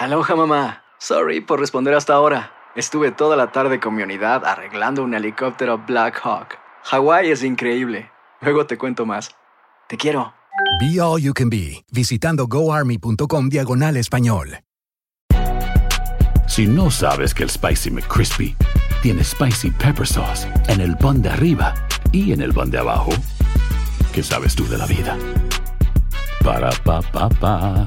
Aloha mamá. Sorry por responder hasta ahora. Estuve toda la tarde con mi unidad arreglando un helicóptero Black Hawk. Hawái es increíble. Luego te cuento más. Te quiero. Be All You Can Be, visitando goarmy.com diagonal español. Si no sabes que el Spicy McCrispy tiene Spicy Pepper Sauce en el pan de arriba y en el pan de abajo, ¿qué sabes tú de la vida? Para, pa, pa, pa.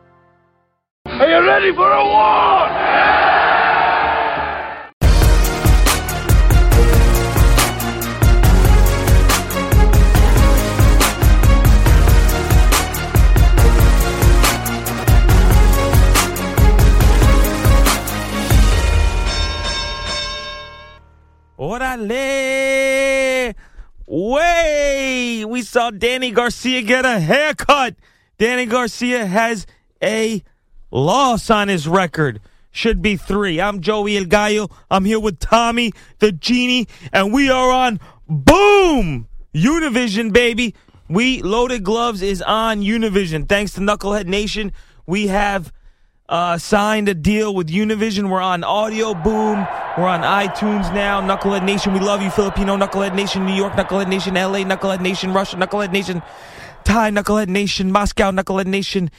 Are you ready for a war? Orale! Way! We saw Danny Garcia get a haircut. Danny Garcia has a loss on his record. Should be three. I'm Joey El Gallo. I'm here with Tommy, the genie, and we are on Boom! Univision, baby. We Loaded Gloves is on Univision. Thanks to Knucklehead Nation, we have uh, signed a deal with Univision. We're on Audio Boom. We're on iTunes now. Knucklehead Nation, we love you. Filipino Knucklehead Nation, New York Knucklehead Nation, LA Knucklehead Nation, Russia Knucklehead Nation, Thai Knucklehead Nation, Moscow Knucklehead Nation.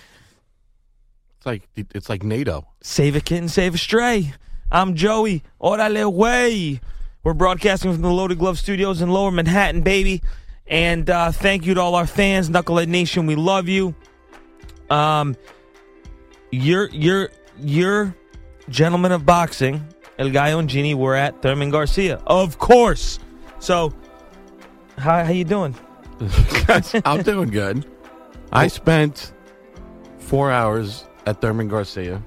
It's like it's like NATO. Save a kitten, save a stray. I'm Joey. Orale way. We're broadcasting from the Loaded Glove Studios in Lower Manhattan, baby. And uh, thank you to all our fans, Knucklehead Nation. We love you. Um, you're you're you're gentlemen of boxing, El Gallo and Genie. We're at Thurman Garcia, of course. So, how how you doing? I'm doing good. I spent four hours at Thurman Garcia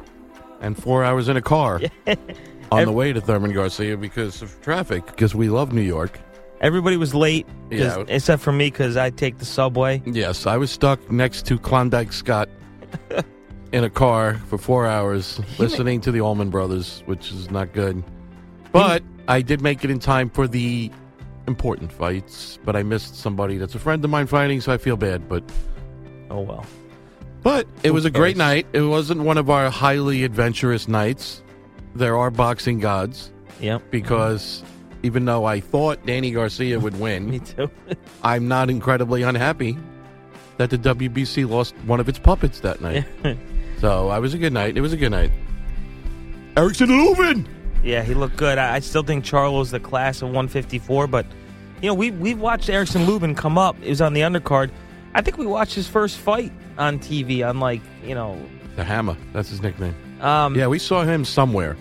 and four hours in a car on the way to Thurman Garcia because of traffic, because we love New York. Everybody was late, 'cause- Yeah. except for me because I take the subway. Yes, I was stuck next to Klondike Scott in a car for four hours listening to the Allman Brothers, which is not good. But I did make it in time for the important fights, but I missed somebody that's a friend of mine fighting, so I feel bad, but Oh well. But it was a great night. It wasn't one of our highly adventurous nights. There are boxing gods Yep. because even though I thought Danny Garcia would win. Me win, too. I'm not incredibly unhappy that the WBC lost one of its puppets that night. so I was a good night. It was a good night. Erickson Lubin. Yeah, he looked good. I, I still think Charlo's the class of 154, but you know we we've watched Erickson Lubin come up. He was on the undercard. I think we watched his first fight on TV. On like you know, The Hammer. That's his nickname. um, Yeah, we saw him somewhere.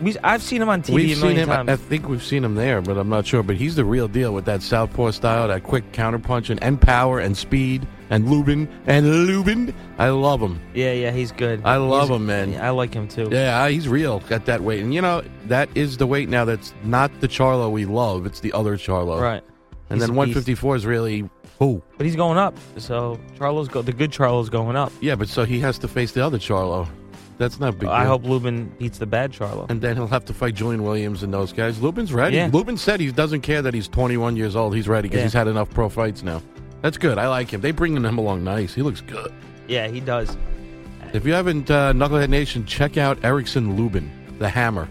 we I've seen him on TV We've seen him. I- times. I think we've seen him there, but I'm not sure. But he's the real deal with that southpaw style, that quick counterpunching, and power and speed, and Lubin and Lubin. I love him. yeah, yeah, he's good. I love He's- him, man. I like him too. Yeah, he's real at that weight, and you know that is the weight now. That's not the Charlo we love. It's the other Charlo, Right. And He's then a beast. 154 is really who? But he's going up. So Charlo's go. The good Charlo's going up. Yeah, but so he has to face the other Charlo. That's not big. I deal. hope Lubin beats the bad Charlo. And then he'll have to fight Julian Williams and those guys. Lubin's ready. Yeah. Lubin said he doesn't care that he's 21 years old. He's ready because Yeah. he's had enough pro fights now. That's good. I like him. They bringing him along nice. He looks good. Yeah, he does. If you haven't, uh, Knucklehead Nation, check out Erickson Lubin, the Hammer.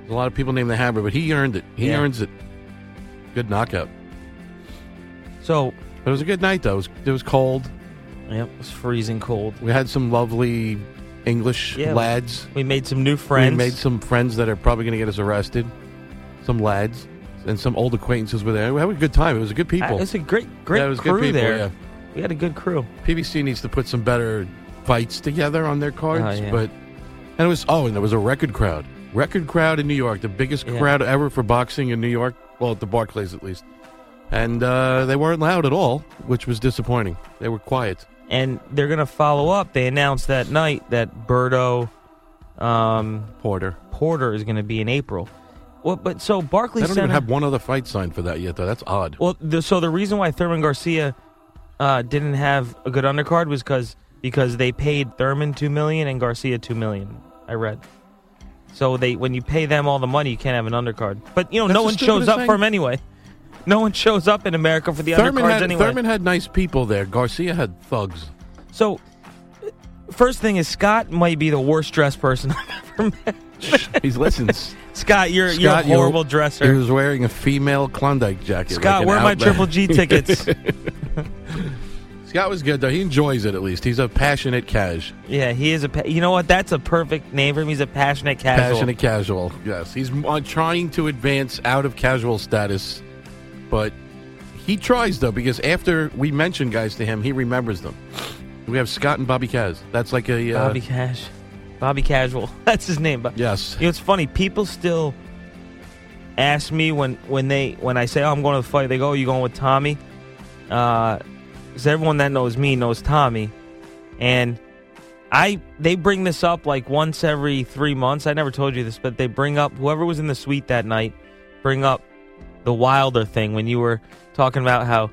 There's a lot of people name the Hammer, but he earned it. He Yeah. earns it. Good knockout. So But it was a good night, though. It was, it was cold. Yep, it was freezing cold. We had some lovely English Yeah, lads. We made some new friends. We made some friends that are probably going to get us arrested. Some lads and some old acquaintances were there. We had a good time. It was a good Uh, people. It was a great, great Yeah, it was crew good people, there. yeah. We had a good crew. PBC needs to put some better fights together on their cards, Oh, yeah. but and it was oh, and there was a record crowd, record crowd in New York, the biggest Yeah. crowd ever for boxing in New York. Well, at the Barclays at least, and uh, they weren't loud at all, which was disappointing. They were quiet. And they're going to follow up. They announced that night that Berto um, Porter. Porter is going to be in April. Well, but so They Barclays don't Center. even have one other fight signed for that yet, though. That's odd. Well, the, so the reason why Thurman Garcia uh, didn't have a good undercard was because because they paid Thurman two million and Garcia two million. I read. So they when you pay them all the money, you can't have an undercard. But you know, That's no one shows up thing. for him anyway. No one shows up in America for the Thurman undercards had, anyway. Thurman had nice people there. Garcia had thugs. So, first thing is Scott might be the worst dressed person I've ever met. He's listens. Scott, you're Scott, you're a horrible He was wearing a female Klondike jacket. Scott, like where are my. Triple G tickets? Scott was good though. He enjoys it at least. He's a passionate cash. yeah, he is a. Pa- you know what? That's a perfect name for him. He's a passionate casual. Passionate casual. Yes, he's uh, trying to advance out of casual status, but he tries though because after we mention guys to him, he remembers them. We have Scott and Bobby Kaz. That's like a uh, Bobby Cash, Bobby Casual. That's his name. But Yes, you know, it's funny. People still ask me when when they when I say, "Oh, I'm going to the fight." They go, "Oh, you going with Tommy?" Because everyone that knows me knows Tommy, and I they bring this up like once every three months. I never told you this, but they bring up whoever was in the suite that night. Bring up the Wilder thing when you were talking about how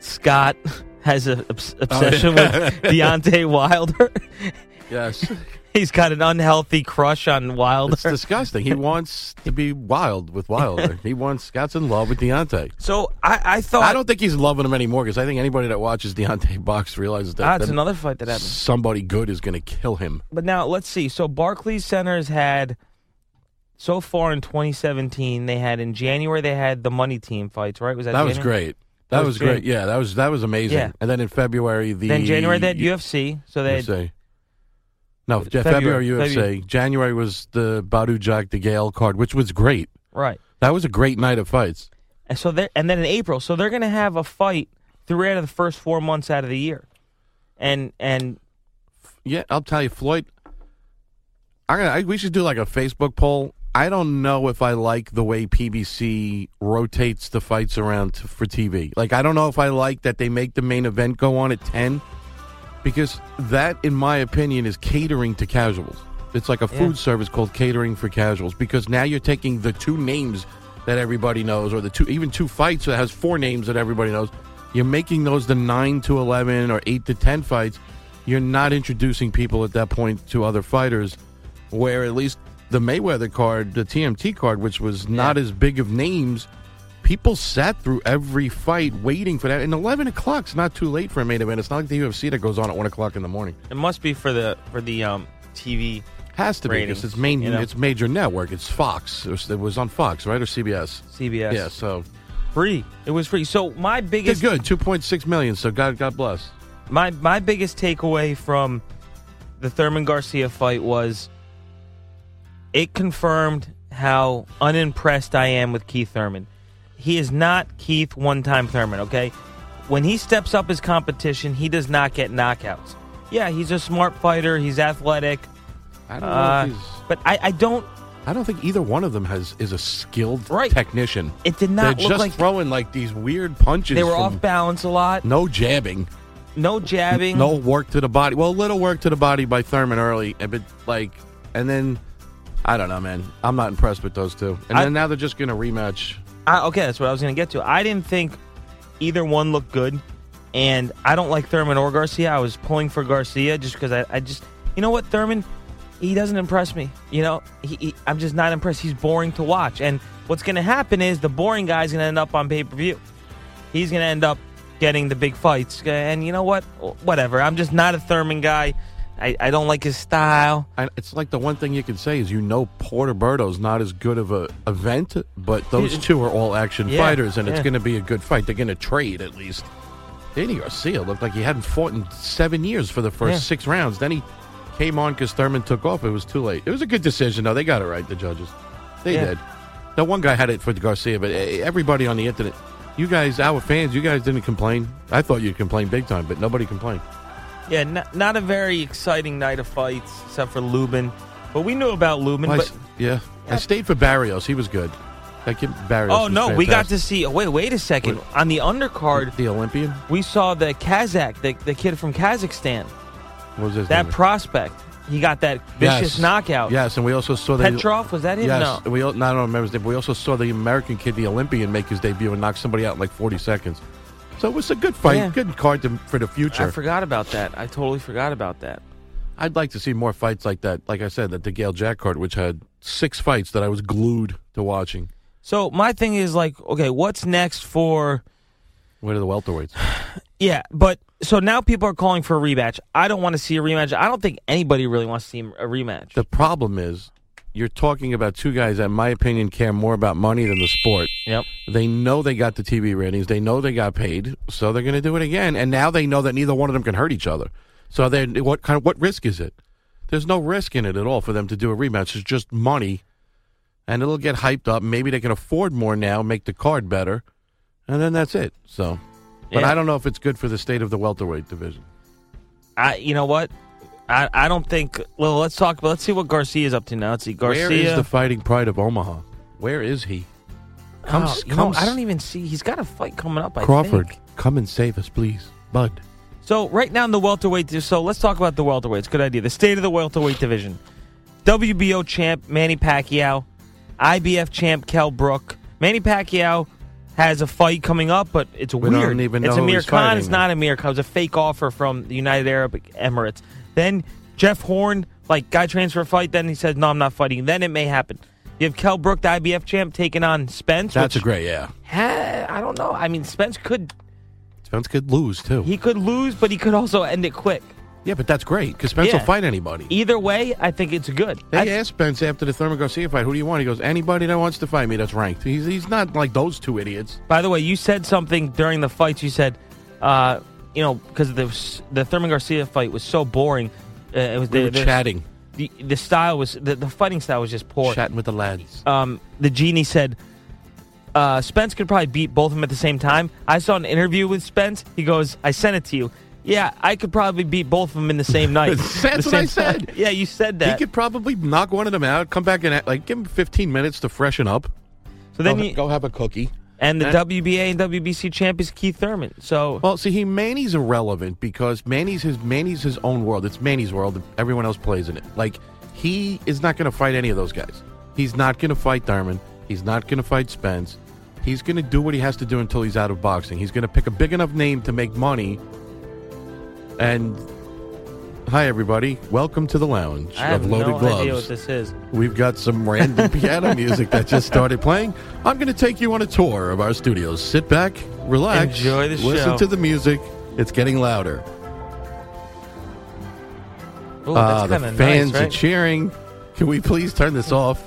Scott has an obs- obsession with Deontay Wilder. yes. He's got an unhealthy crush on Wilder. It's disgusting. He wants to be wild with Wilder. he wants Scott's in love with Deontay. So I, I thought I don't think he's loving him anymore because I think anybody that watches Deontay box realizes that, Ah, it's another fight that happened. somebody good is going to kill him. But now let's see. So Barclays Center has had so far in 2017. They had in January they had the money team fights. Right? Was that That was great. That, That was, great. Yeah, that was that was amazing. Yeah. And then in February, the Then January that UFC. So they had, USA. No, February, February, UFC. February. January was the Badou Jack DeGale card, which was great. right. That was a great night of fights. And so they and then in April, so they're going to have a fight three out of the first four months out of the year, and and Yeah, I'll tell you, Floyd. I'm gonna. I, we should do like a Facebook poll. I don't know if I like the way PBC rotates the fights around t- for TV. Like, I don't know if I like that they make the main event go on at ten, because that, in my opinion, is catering to casuals. It's like a Yeah. food service called catering for casuals because now you're taking the two names that everybody knows, or the two even two fights that has four names that everybody knows. You're making those the nine to eleven or eight to ten fights. You're not introducing people at that point to other fighters, where at least the Mayweather card, the TMT card, which was not as big of names, people sat through every fight waiting for that. And eleven o'clock's not too late for a main event. It's not like the UFC that goes on at one o'clock in the morning. it must be for the for the um TV. Has to be because it's main, you know? it's major network. It's Fox. It was, it was on Fox, right, or CBS? CBS. Yeah, so free. It was free. So my biggest good. Two point six million. So God, God bless. my my biggest takeaway from the Thurman Garcia fight was it confirmed how unimpressed I am with Keith Thurman. He is not Keith one time Thurman, okay? When he steps up his competition, he does not get knockouts. Yeah, he's a smart fighter, he's athletic, I don't know. uh, if he's, but I, I don't I don't think either one of them has is a skilled Right. technician. it did not They're look just like throwing like these weird punches. they were off balance a lot. No jabbing. No jabbing. No work to the body. Well, little work to the body by Thurman early, but like, and then I don't know, man. I'm not impressed with those two. And I- then now they're just going to rematch. I, okay, that's what I was going to get to. I didn't think either one looked good, and I don't like Thurman or Garcia. I was pulling for Garcia just because I, I just, you know what, Thurman, he doesn't impress me. You know, he, he, I'm just not impressed. He's boring to watch, and what's going to happen is the boring guy's going to end up on pay per view. He's going to end up getting the big fights, and you know what? Whatever. I'm just not a Thurman guy. I, I don't like his style. And it's like the one thing you can say is you know Porter Berto's not as good of a event, but those two are all action Yeah, fighters, and it's going to be a good fight. They're going to trade at least. Danny Garcia looked like he hadn't fought in seven years for the first Yeah. six rounds. Then he came on because Thurman took off. It was too late. It was a good decision, though. They got it right, the judges. They Yeah. did. Now, one guy had it for Garcia, but eh, everybody on the internet, you guys, our fans, you guys didn't complain. I thought you'd complain big time, but nobody complained. Yeah, n- not a very exciting night of fights except for Lubin. But we knew about Lubin. I but s- yeah. I stayed for Barrios. He was good. That kid Barrios. oh no, we got to fantastic. see. Oh, wait, wait a second. What? On the undercard, the Olympian. we saw the Kazakh, the, the kid from Kazakhstan, What was his that name? prospect. He got that vicious Yes. knockout. Yes, and we also saw the Petrov was that him? Yes, No. we no, I don't remember his name. But we also saw the American kid, the Olympian, make his debut and knock somebody out in like 40 seconds. So it was a good fight, Yeah. good card to, for the future. I forgot about that. I totally forgot about that. I'd like to see more fights like that. Like I said, that DeGale Jack card, which had six fights that I was glued to watching. So my thing is like, okay, what's next for? What are the welterweights? Yeah, but so now people are calling for a rematch. I don't want to see a rematch. I don't think anybody really wants to see a rematch. The problem is, you're talking about two guys that, in my opinion, care more about money than the sport. Yep. They know they got the TV ratings. They know they got paid, so they're going to do it again. And now they know that neither one of them can hurt each other. So then, what kind of what risk is it? There's no risk in it at all for them to do a rematch. It's just money, and it'll get hyped up. Maybe they can afford more now, make the card better, and then that's it. So, but Yeah. I don't know if it's good for the state of the welterweight division. I, you know what? I, I don't think. Well, let's talk. Let's see what Garcia's up to now. Let's see. Garcia. Where is the fighting pride of Omaha? Where is he? Come, Oh, come, know, I don't even see. He's got a fight coming up. I Crawford, think. come and save us, please, Bud. So right now in the welterweight, so let's talk about the welterweights. Good idea. The state of the welterweight division: WBO champ Manny Pacquiao, IBF champ Kell Brook. Manny Pacquiao has a fight coming up, but it's We weird. it's Amir Khan. It's not Amir Khan. It's a fake offer from the United Arab Emirates. Then Jeff Horn, like guy transfer fight. Then he says, "No, I'm not fighting." Then it may happen. You have Kell Brook, the IBF champ, taking on Spence. That's a great, yeah. ha- I don't know. I mean, Spence could Spence could lose too. he could lose, but he could also end it quick. yeah, but that's great because Spence Yeah. will fight anybody. Either way, I think it's good. They I- asked Spence after the Thurman Garcia fight, "Who do you want?" He goes, "Anybody that wants to fight me that's ranked." He's he's not like those two idiots. by the way, you said something during the fights. You said, uh, you know, because the the Thurman Garcia fight was so boring. Uh, it was We the, were the, chatting, The, the style was the, the fighting style was just poor. chatting with the lads. Um, the genie said. Uh, Spence could probably beat both of them at the same time. I saw an interview with Spence. He goes, "I sent it to you." Yeah, I could probably beat both of them in the same night. That's The what same I said. Yeah, you said that. He could probably knock one of them out, come back and like give him 15 minutes to freshen up. so then go, you, go have a cookie. And the and- WBA and WBC champ is Keith Thurman. So Well, see, he Manny's irrelevant because Manny's his Manny's his own world. It's Manny's world. Everyone else plays in it. Like he is not going to fight any of those guys. He's not going to fight Thurman. He's not going to fight Spence. He's going to do what he has to do until he's out of boxing. He's going to pick a big enough name to make money. And hi, everybody. Welcome to the lounge I of Loaded no Gloves. idea what this is. We've got some random piano music that just started playing. I'm going to take you on a tour of our studios. Sit back, relax, Enjoy the listen show. to the music. It's getting louder. Ooh, Ah, that's the fans nice, are cheering. Can we please turn this off?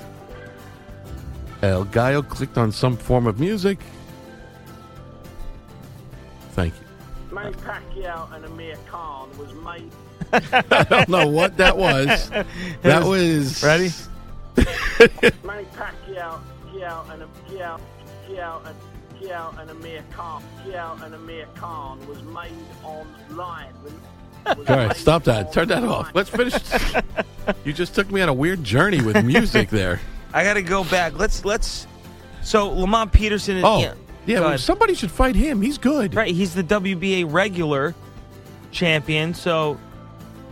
El Gallo clicked on some form of music. Thank you. Manny Pacquiao and Amir Khan was made. I don't know what that was. That was Ready? Manny Pacquiao, Pacquiao and Pacquiao, Pacquiao and Pacquiao and Amir Khan, Pacquiao and Amir Khan was made online. Was All right, made stop that. Turn that off. Let's finish. you just took me on a weird journey with music there. I got to go back. Let's let's. So Lamont Peterson. Is, Oh, yeah, yeah. well, somebody should fight him. He's good. right. He's the WBA regular champion. So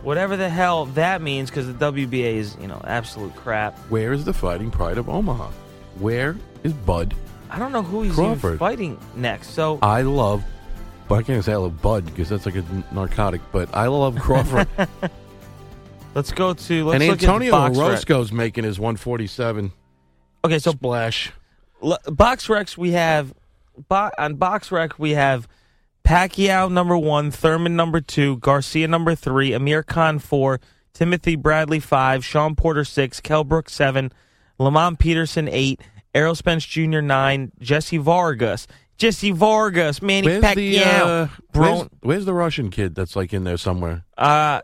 whatever the hell that means, because the WBA is you know absolute crap. Where is the fighting pride of Omaha? Where is Bud? I don't know who he's even Crawford. fighting next. So I love. Well, I can't say I love Bud because that's like a n- narcotic, but I love Crawford. let's go to let's and look Antonio at Box Rec. Orozco's making his 147 Okay, so splash. L- Box Recs, we have bo- on Box Rec we have Pacquiao number one, Thurman number two, Garcia number three, Amir Khan four, Timothy Bradley five, Sean Porter six, Kell Brook seven, Lamont Peterson eight, Errol Spence Jr. nine, Jesse Vargas Jesse Vargas, Manny Where's Pacquiao. the uh, Bro- where's, where's the Russian kid that's like in there somewhere? Uh,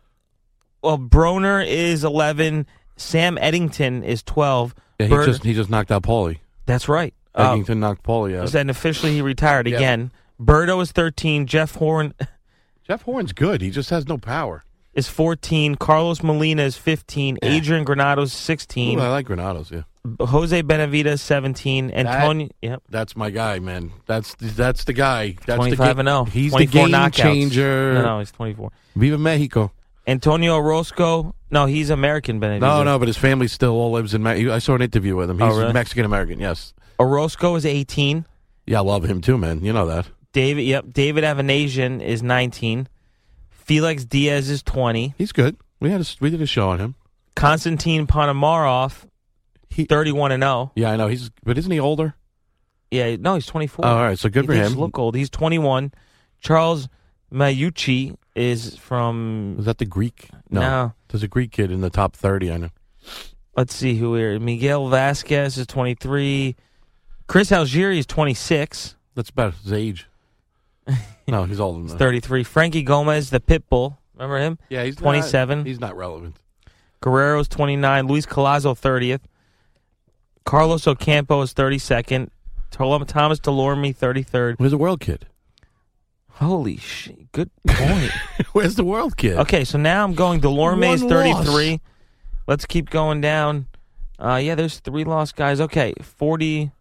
well, Broner is 11. Sam Eggington is 12. Yeah, he Bird- just he just knocked out Paulie. That's right. Eggington knocked Paulie out. and officially he retired again. Berto is 13. Jeff Horn Jeff Horn's good. He just has no power. is 14. Carlos Molina is 15. Adrian Granados is 16. Ooh, I like Granados. Yeah, Jose Benavidez 17. Antonio, yep. that's my guy, man. That's that's the guy. That's 25 the, ga- and 0. He's the 24 game knockouts. changer. No, no, he's 24. Viva Mexico. Antonio Orozco. No, he's American Benavidez. No, no, but his family still all lives in. Me- I saw an interview with him. Oh, He's really? Mexican American. Yes. Orozco is 18. Yeah, I love him too, man. You know that. David, yep. David Avanesyan is 19. Felix Diaz is 20. He's good. We had a, we did a show on him. Konstantin Ponomarev, He, 31 and 0. yeah, I know. He's but isn't he older? Yeah, no, he's 24. Oh, all right, so good he for him. look old. He's 21. Charles Manyuchi is from. Was that the Greek? No. No. There's a Greek kid in the top 30, I know. Let's see who here. Miguel Vasquez is 23. Chris Algieri is 26. That's about his age. no, he's older than that. 33. Frankie Gomez, the pit bull. Remember him? Yeah, he's not- 27. he's not relevant. Guerrero's 29. Luis Collazo, 30th. Carlos Ocampo is 32nd. Thomas Dulorme, 33rd. Where's the world kid? Holy shit. Good point. Where's the world kid? okay, so now I'm going Dulorme is 33. loss. Let's keep going down. Uh, yeah, there's three lost guys. Okay, 40.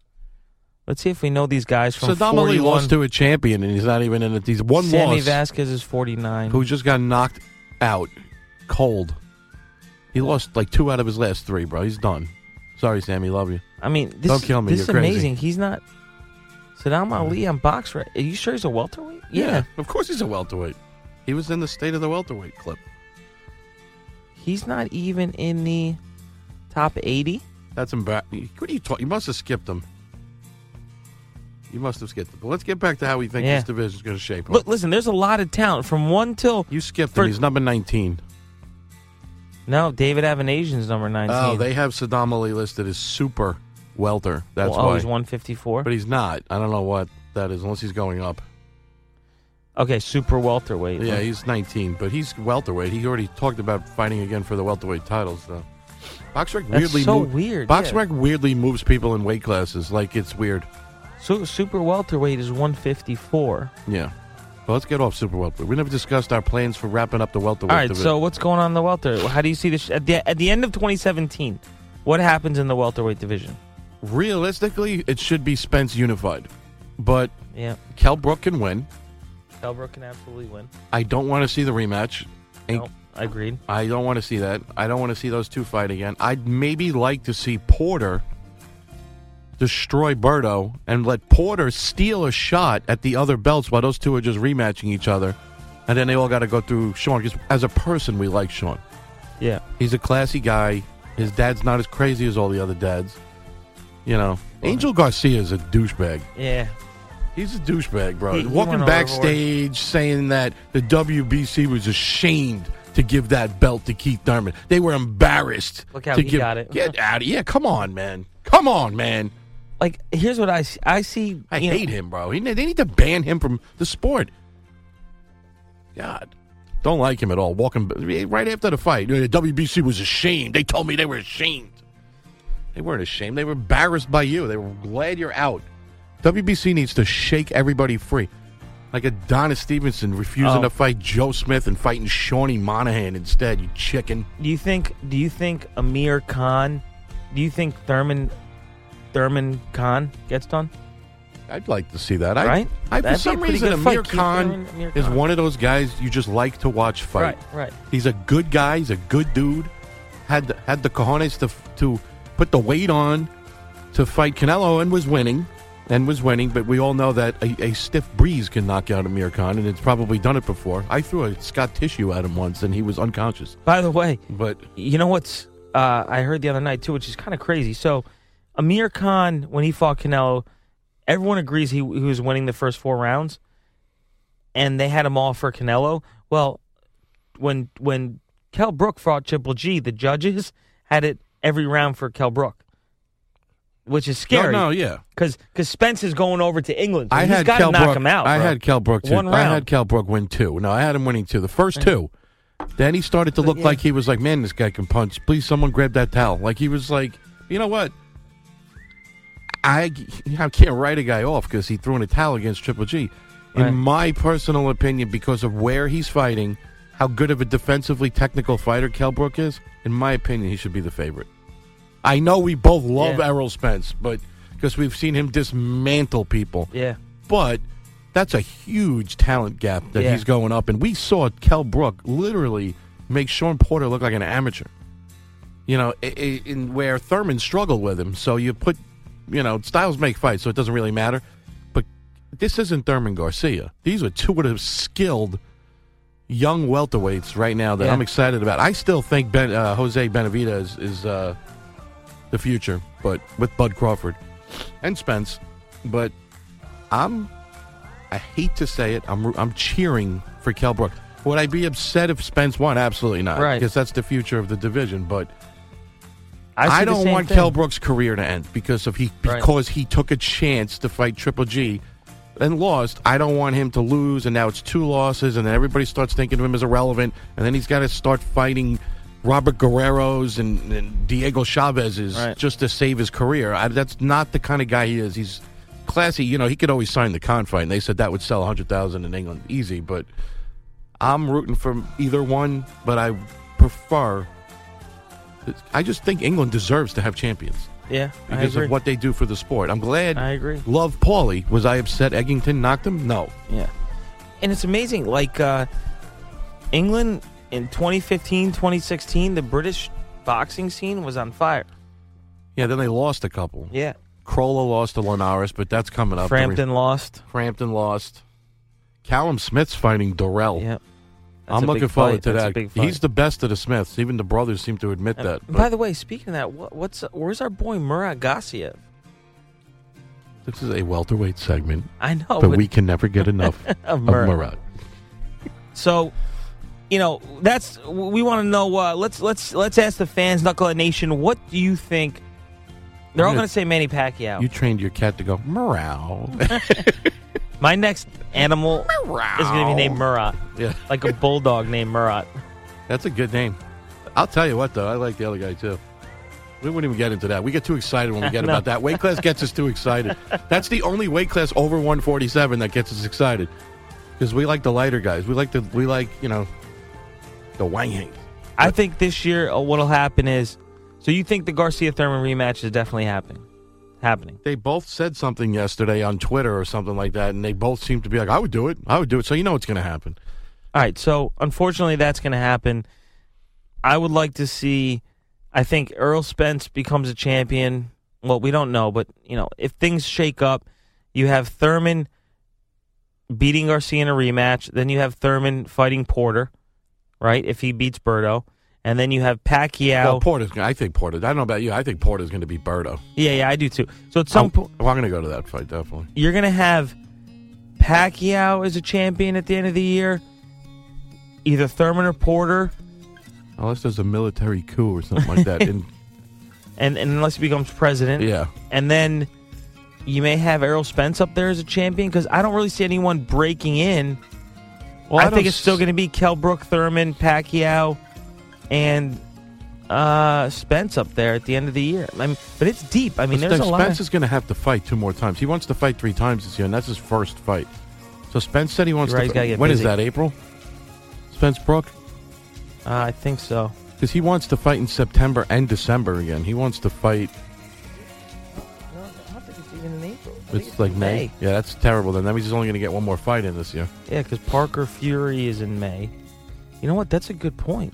Let's see if we know these guys from Saddam Ali 41. lost to a champion, and he's not even in it. He's one Sammy loss. Vasquez is 49. who just got knocked out cold. He lost like two out of his last three, bro. He's done. Sorry, Sammy. Love you. I mean, this, Don't kill me, this you're is crazy. amazing. He's not. Saddam Ali on box. Right? Are you sure he's a welterweight? Yeah. of course he's a welterweight. He was in the state of the welterweight clip. He's not even in the top 80. That's embarrassing. What are you talking? You must have skipped him. You must have skipped him. But let's get back to how we think Yeah. this division is going to shape up. Look, listen, there's a lot of talent from one till. you skipped for- him. He's number 19. No, David Avanesyan's number 19. Oh, they have Saddam Ali listed as super welter. That's oh, why. he's 154. But he's not. I don't know what that is, unless he's going up. Okay, super welterweight. Yeah, he's 19, but he's welterweight. He already talked about fighting again for the welterweight titles, though. BoxRec That's weirdly so weird, BoxRec weirdly moves people in weight classes like it's weird. So, super welterweight is 154. Yeah. Well, let's get off super welterweight. We never discussed our plans for wrapping up the welterweight. All right, division. so what's going on in the welter? How do you see this at the at the end of 2017? What happens in the welterweight division? realistically, it should be Spence unified, but Yeah, Kell Brook can win. Kell Brook can absolutely win. I don't want to see the rematch. Ain't- No, agreed. I don't want to see that. I don't want to see those two fight again. I'd maybe like to see Porter destroy Berto and let Porter steal a shot at the other belts while those two are just rematching each other. And then they all got to go through Sean. Because as a person, we like Sean. Yeah, He's a classy guy. His dad's not as crazy as all the other dads. You know, Angel Garcia is a douchebag. yeah. He's a douchebag, bro. He- he Walking went backstage saying that the WBC was ashamed to give that belt to Keith Thurman. They were embarrassed. Look how to he give, got it. Get out of here. Come on, man. Come on, man. Like, here's what I see. I see. I you know, hate him, bro. He, they need to ban him from the sport. God. Don't like him at all. Walking eh, right after the fight. The WBC was ashamed. They told me they were ashamed. They weren't ashamed. They were embarrassed by you. They were glad you're out. WBC needs to shake everybody free. Like Adonis Stevenson refusing Oh. to fight Joe Smith and fighting Seanie Monaghan instead, you chicken. Do you think? Do you think Amir Khan? Do you think Thurman? Thurman Khan gets done? I'd like to see that. I, Right? I, for That'd be a some pretty reason, good fight, Amir Khan Amir is Khan. one of those guys you just like to watch fight. Right, right. He's a good guy. He's a good dude. Had the, had the cojones to to put the weight on to fight Canelo and was winning and was winning. But we all know that a, a stiff breeze can knock out Amir Khan, and it's probably done it before. I threw a Scott tissue at him once, and he was unconscious. By the way, But you know what's? Uh, I heard the other night too, which is kind of crazy. So, Amir Khan, when he fought Canelo, everyone agrees he, he was winning the first four rounds, and they had him all for Canelo. Well, when when Kell Brook fought Triple G, the judges had it every round for Kell Brook. which is scary. No, no, yeah. because because Spence is going over to England. So I he's had got to Kel knock Brook. him out. I bro. had Kell Brook too. One I had Kell Brook win two. No, I had him winning two. The first two. Then he started to look yeah. like he was like, man, this guy can punch. Please, someone grab that towel. Like he was like, you know what? I, I can't write a guy off because he threw in a towel against Triple G. In Right. my personal opinion, because of where he's fighting, how good of a defensively technical fighter Kell Brook is, in my opinion, he should be the favorite. I know we both love Yeah. Errol Spence, but because we've seen him dismantle people. Yeah. But that's a huge talent gap that Yeah. he's going up. And we saw Kell Brook literally make Sean Porter look like an amateur. You know, i- i- in where Thurman struggled with him. So you put, you know, styles make fights, so it doesn't really matter. But this isn't Thurman Garcia. These are two of the skilled young welterweights right now that Yeah. I'm excited about. I still think ben, uh, Jose Benavidez is, is uh, the future, but with Bud Crawford and Spence. But I'm, I hate to say it, I'm I'm cheering for Kell Brook. Would I be upset if Spence won? Absolutely not, Right. because that's the future of the division. But I, I, don't want thing. Kell Brook's career to end because of he Right. because he took a chance to fight Triple G and lost. I don't want him to lose, and now it's two losses, and then everybody starts thinking of him as irrelevant, and then he's got to start fighting Robert Guerrero's and, and Diego Chavez's Right. just to save his career. I, that's not the kind of guy he is. He's classy. You know, he could always sign the Khan fight, and they said that would sell hundred thousand in England easy. But I'm rooting for either one, but I prefer. I just think England deserves to have champions Yeah, because of what they do for the sport. I'm glad. I agree. Love Paulie. Was I upset Eggington knocked him? No. Yeah. And it's amazing. Like uh, England in 2015, 2016, the British boxing scene was on fire. Yeah, then they lost a couple. Yeah. Crolla lost to Linares, but that's coming up. Frampton lost. Frampton lost. Callum Smith's fighting Dorrell. Yeah. That's I'm looking forward fight. to That's that. He's the best of the Smiths. Even the brothers seem to admit And that. by the way, speaking of that, what, what's where's our boy Murat Gassiev? this is a welterweight segment, I know, but we can never get enough Of of Murat. Murat. So, you know, that's we want to know. Uh, let's let's let's ask the fans, Knucklehead Nation, what do you think? They're all going to say Manny Pacquiao. You trained your cat to go meow. My next animal is going to be named Murat, yeah, like a bulldog named Murat. that's a good name. I'll tell you what, though, I like the other guy too. We wouldn't even get into that. We get too excited when we get No. about that. Weight class gets us too excited. That's the only weight class over 147 that gets us excited because we like the lighter guys. We like the we like you know the Wang I think this year uh, what'll happen is, so you think the Garcia Thurman rematch is definitely happening? Happening. They both said something yesterday on Twitter or something like that, and they both seem to be like, "I would do it. I would do it." So you know it's going to happen. All right, so unfortunately that's going to happen. I would like to see. I think Errol Spence becomes a champion. Well, we don't know, but you know, if things shake up, you have Thurman beating Garcia in a rematch. Then you have Thurman fighting Porter, right? If he beats Berto, and then you have Pacquiao. Well, Porter's. I think Porter. I don't know about you. I think Porter's going to be Berto. yeah, yeah, I do too. So at some point, well, I'm going to go to that fight definitely. you're going to have Pacquiao as a champion at the end of the year. Either Thurman or Porter, Unless there's a military coup or something like that. And and, and unless he becomes president, yeah, and then you may have Errol Spence up there as a champion because I don't really see anyone breaking in. Well, I, I think it's still going to be Kell Brook, Thurman, Pacquiao, and uh, Spence up there at the end of the year. I mean, but it's deep. I mean, there's a Spence lot. Of, is going to have to fight two more times. He wants to fight three times this year, and that's his first fight. So Spence said he wants right, to. get when is busy. that? April. Spence Brook, uh, I think so. because he wants to fight in September and December again. He wants to fight. No, I don't think it's even in April. It's like May. Yeah, that's terrible. Then that means he's only going to get one more fight in this year. Yeah, because Parker Fury is in May. You know what? That's a good point.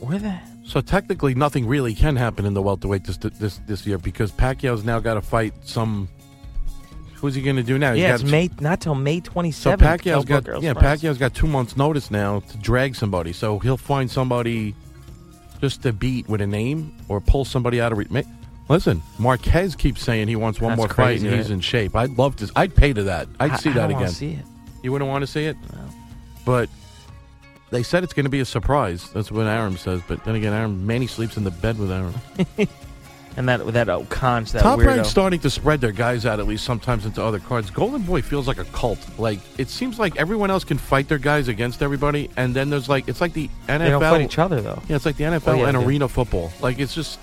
Where the So technically, nothing really can happen in the welterweight this this this year because Pacquiao's now got to fight some. Who's he going to do now? He's yeah, got- it's May not till May twenty So seventh. Pacquiao's got yeah Pacquiao's got two months notice now to drag somebody. So he'll find somebody just to beat with a name or pull somebody out of. Re- Listen, Marquez keeps saying he wants one That's more crazy, fight and he's right? in shape. I'd love to. I'd pay to that. I'd I- see that again. See it. You wouldn't want to see it, no. but they said it's going to be a surprise. That's what Arum says. But then again, Arum Manny sleeps in the bed with Arum. and that with that oh, O'Con's that Top weirdo. Rank's starting to spread their guys out at least sometimes into other cards. Golden Boy feels like a cult. Like it seems like everyone else can fight their guys against everybody, and then there's like it's like the NFL. they don't fight each other though. Yeah, it's like the NFL Oh, yeah, and they- arena football. Like it's just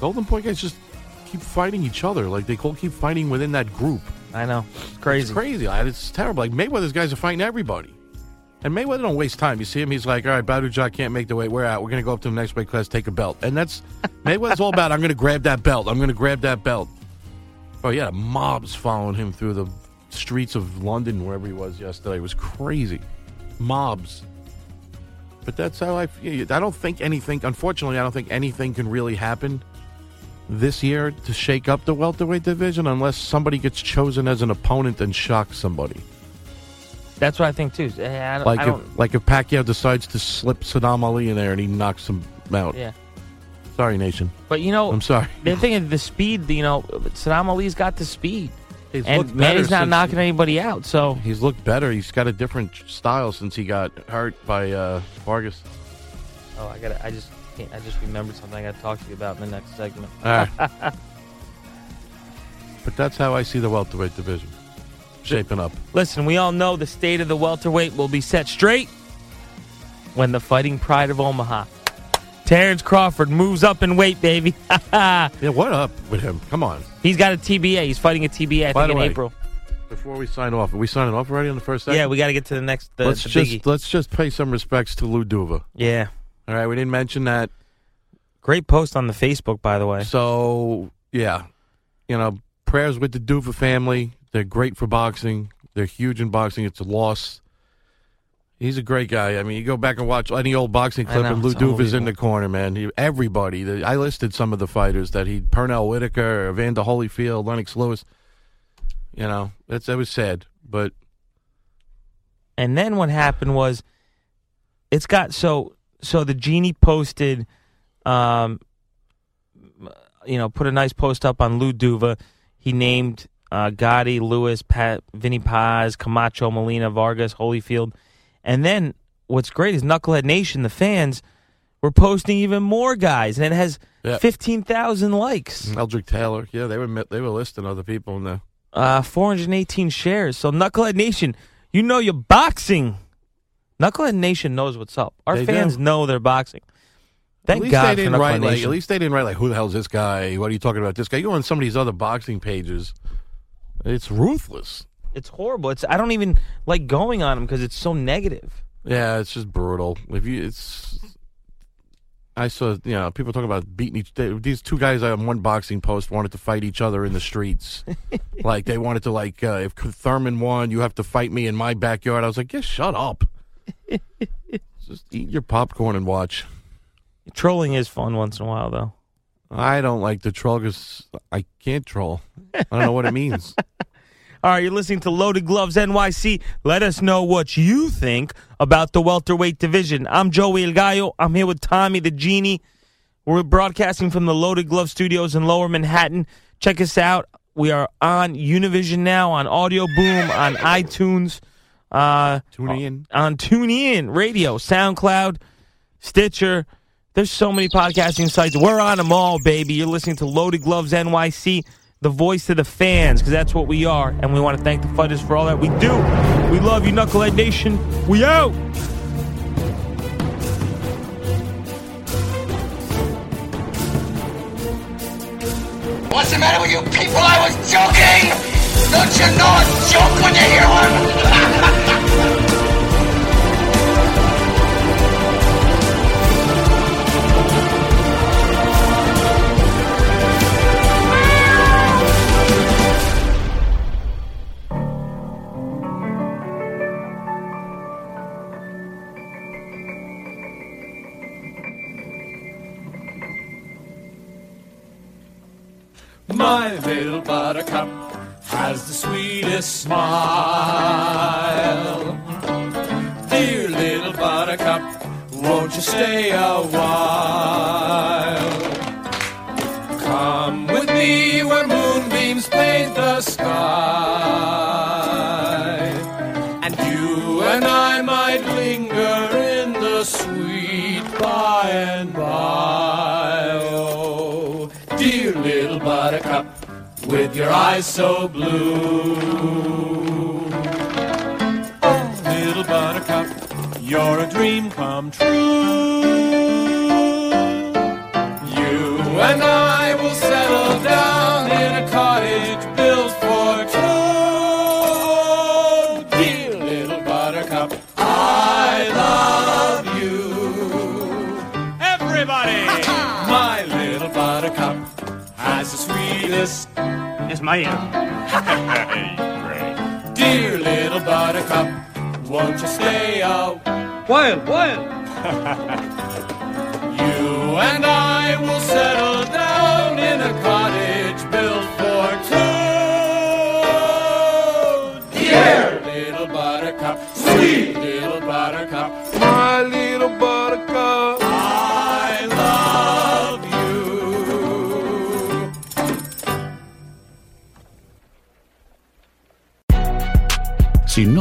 Golden Boy guys just keep fighting each other. Like they all keep fighting within that group. I know. It's crazy. It's crazy. It's terrible. Like Mayweather's guys are fighting everybody. And Mayweather don't waste time. You see him, he's like, all right, Badou Jack can't make the weight. We're out. We're going to go up to the next weight class, take a belt. And that's Mayweather's all about, I'm going to grab that belt. I'm going to grab that belt. Oh, yeah, mobs following him through the streets of London, wherever he was yesterday. It was crazy. Mobs. But that's how I feel. I don't think anything, unfortunately, I don't think anything can really happen this year to shake up the welterweight division unless somebody gets chosen as an opponent and shocks somebody. That's what I think too. I don't, Like if like if Pacquiao decides to slip Saddam Ali in there and he knocks him out. yeah. Sorry, nation. But you know, I'm sorry. the thing is the speed. You know, Saddam Ali's got the speed, He's and better Manny's not knocking anybody out. So He's looked better. He's got a different style since he got hurt by uh, Vargas. Oh, I got. to I just. Can't, I just remembered something I got to talk to you about in the next segment. All right. but that's how I see the welterweight division shaping up. Listen, we all know the state of the welterweight will be set straight when the Fighting Pride of Omaha, Terrence Crawford, moves up in weight, baby. Yeah, what up with him? Come on. He's got a TBA. He's fighting a TBA. I By think in way, April. Before we sign off, are we signing off already on the first segment? Yeah, we got to get to the next. The, let's the just biggie. let's just pay some respects to Lou Duva. Yeah, All right, we didn't mention that. great post on the Facebook, by the way. So yeah, you know, prayers with the Duva family. They're great for boxing. They're huge in boxing. It's a loss. He's a great guy. I mean, you go back and watch any old boxing clip, know, and Lou Duva's in the corner, man. He, everybody. The, I listed some of the fighters that he: Pernell Whitaker, Evander Holyfield, Lennox Lewis. You know, that's that was sad, but And then what happened was, it's got so so the genie posted, um, you know, put a nice post up on Lou Duva. He named uh, Gatti, Lewis, Pat, Vinny Paz, Camacho, Molina, Vargas, Holyfield, and then what's great is Knucklehead Nation, the fans, were posting even more guys, and it has Yeah. fifteen thousand likes, Meldrick Taylor, yeah, they were they were listing other people in there. uh, four hundred eighteen shares. So Knucklehead Nation, you know you're boxing. Knucklehead Nation knows what's up. Our They fans do. know they're boxing. Thank at least God they for didn't write like. Nation. At least they didn't write like, "Who the hell's this guy? What are you talking about? This guy?" You go on some of these other boxing pages. It's ruthless. It's horrible. It's I don't even like going on them because it's so negative. Yeah, it's just brutal. If you, it's. I saw, you know, people talking about beating each. They, these two guys on one boxing post wanted to fight each other in the streets, like they wanted to, like, uh, if Thurman won, you have to fight me in my backyard. I was like, yeah, shut up. just eat your popcorn and watch. Trolling is fun once in a while, though. I don't like to troll because I can't troll. I don't know what it means. All right, you're listening to Loaded Gloves NYC. Let us know what you think about the welterweight division. I'm Joey El Gallo. I'm here with Tommy the Genie. We're broadcasting from the Loaded Glove Studios in Lower Manhattan. Check us out. We are on Univision now, on Audio Boom, on iTunes, uh, Tune in. on TuneIn Radio, SoundCloud, Stitcher. There's so many podcasting sites. We're on them all, baby. You're listening to Loaded Gloves NYC, the voice of the fans, because that's what we are. And we want to thank the fighters for all that we do. We love you, Knucklehead Nation. We out. What's the matter with you people? I was joking! Don't you know a joke when you hear one? little buttercup has the sweetest smile. Dear little buttercup, won't you stay a while? Come with me where moonbeams paint the sky. Your eyes so blue. Oh, little buttercup, you're a dream come true. You and I Yes, ma'am. Dear little buttercup, won't you stay a While, while. You and I will settle down in a cottage built for two. Dear little buttercup, sweet little buttercup, my little